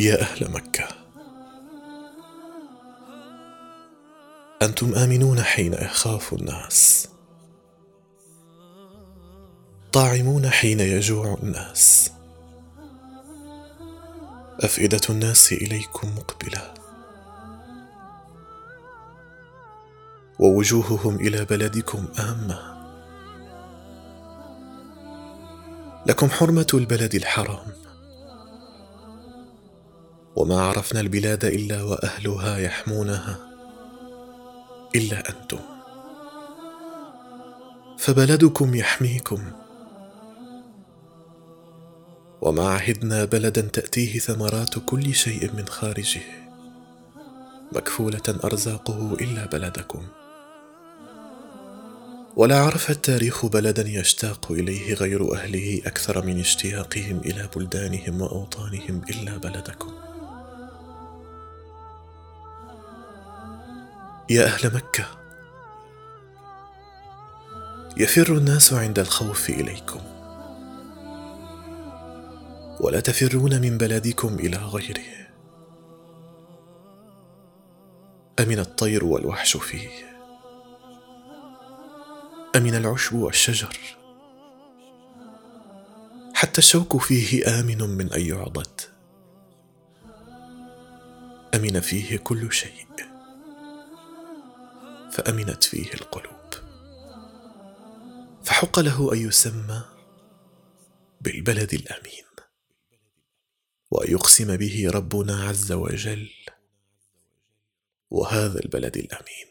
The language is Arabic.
يا أهل مكة. أنتم آمنون حين يخاف الناس. طاعمون حين يجوع الناس. أفئدة الناس إليكم مقبلة. ووجوههم إلى بلدكم آمة. لكم حرمة البلد الحرام. وما عرفنا البلاد إلا وأهلها يحمونها إلا أنتم. فبلدكم يحميكم. وما عهدنا بلدا تأتيه ثمرات كل شيء من خارجه مكفولة أرزاقه إلا بلدكم. ولا عرف التاريخ بلدا يشتاق إليه غير أهله أكثر من اشتياقهم إلى بلدانهم وأوطانهم إلا بلدكم. يا أهل مكة. يفر الناس عند الخوف إليكم. ولا تفرون من بلدكم إلى غيره. أمن الطير والوحش فيه. أمن العشب والشجر. حتى الشوك فيه آمن من أن يعضد. أمن فيه كل شيء. فأمنت فيه القلوب. فحق له أن يسمى بالبلد الأمين وأن يقسم به ربنا عز وجل وهذا البلد الأمين.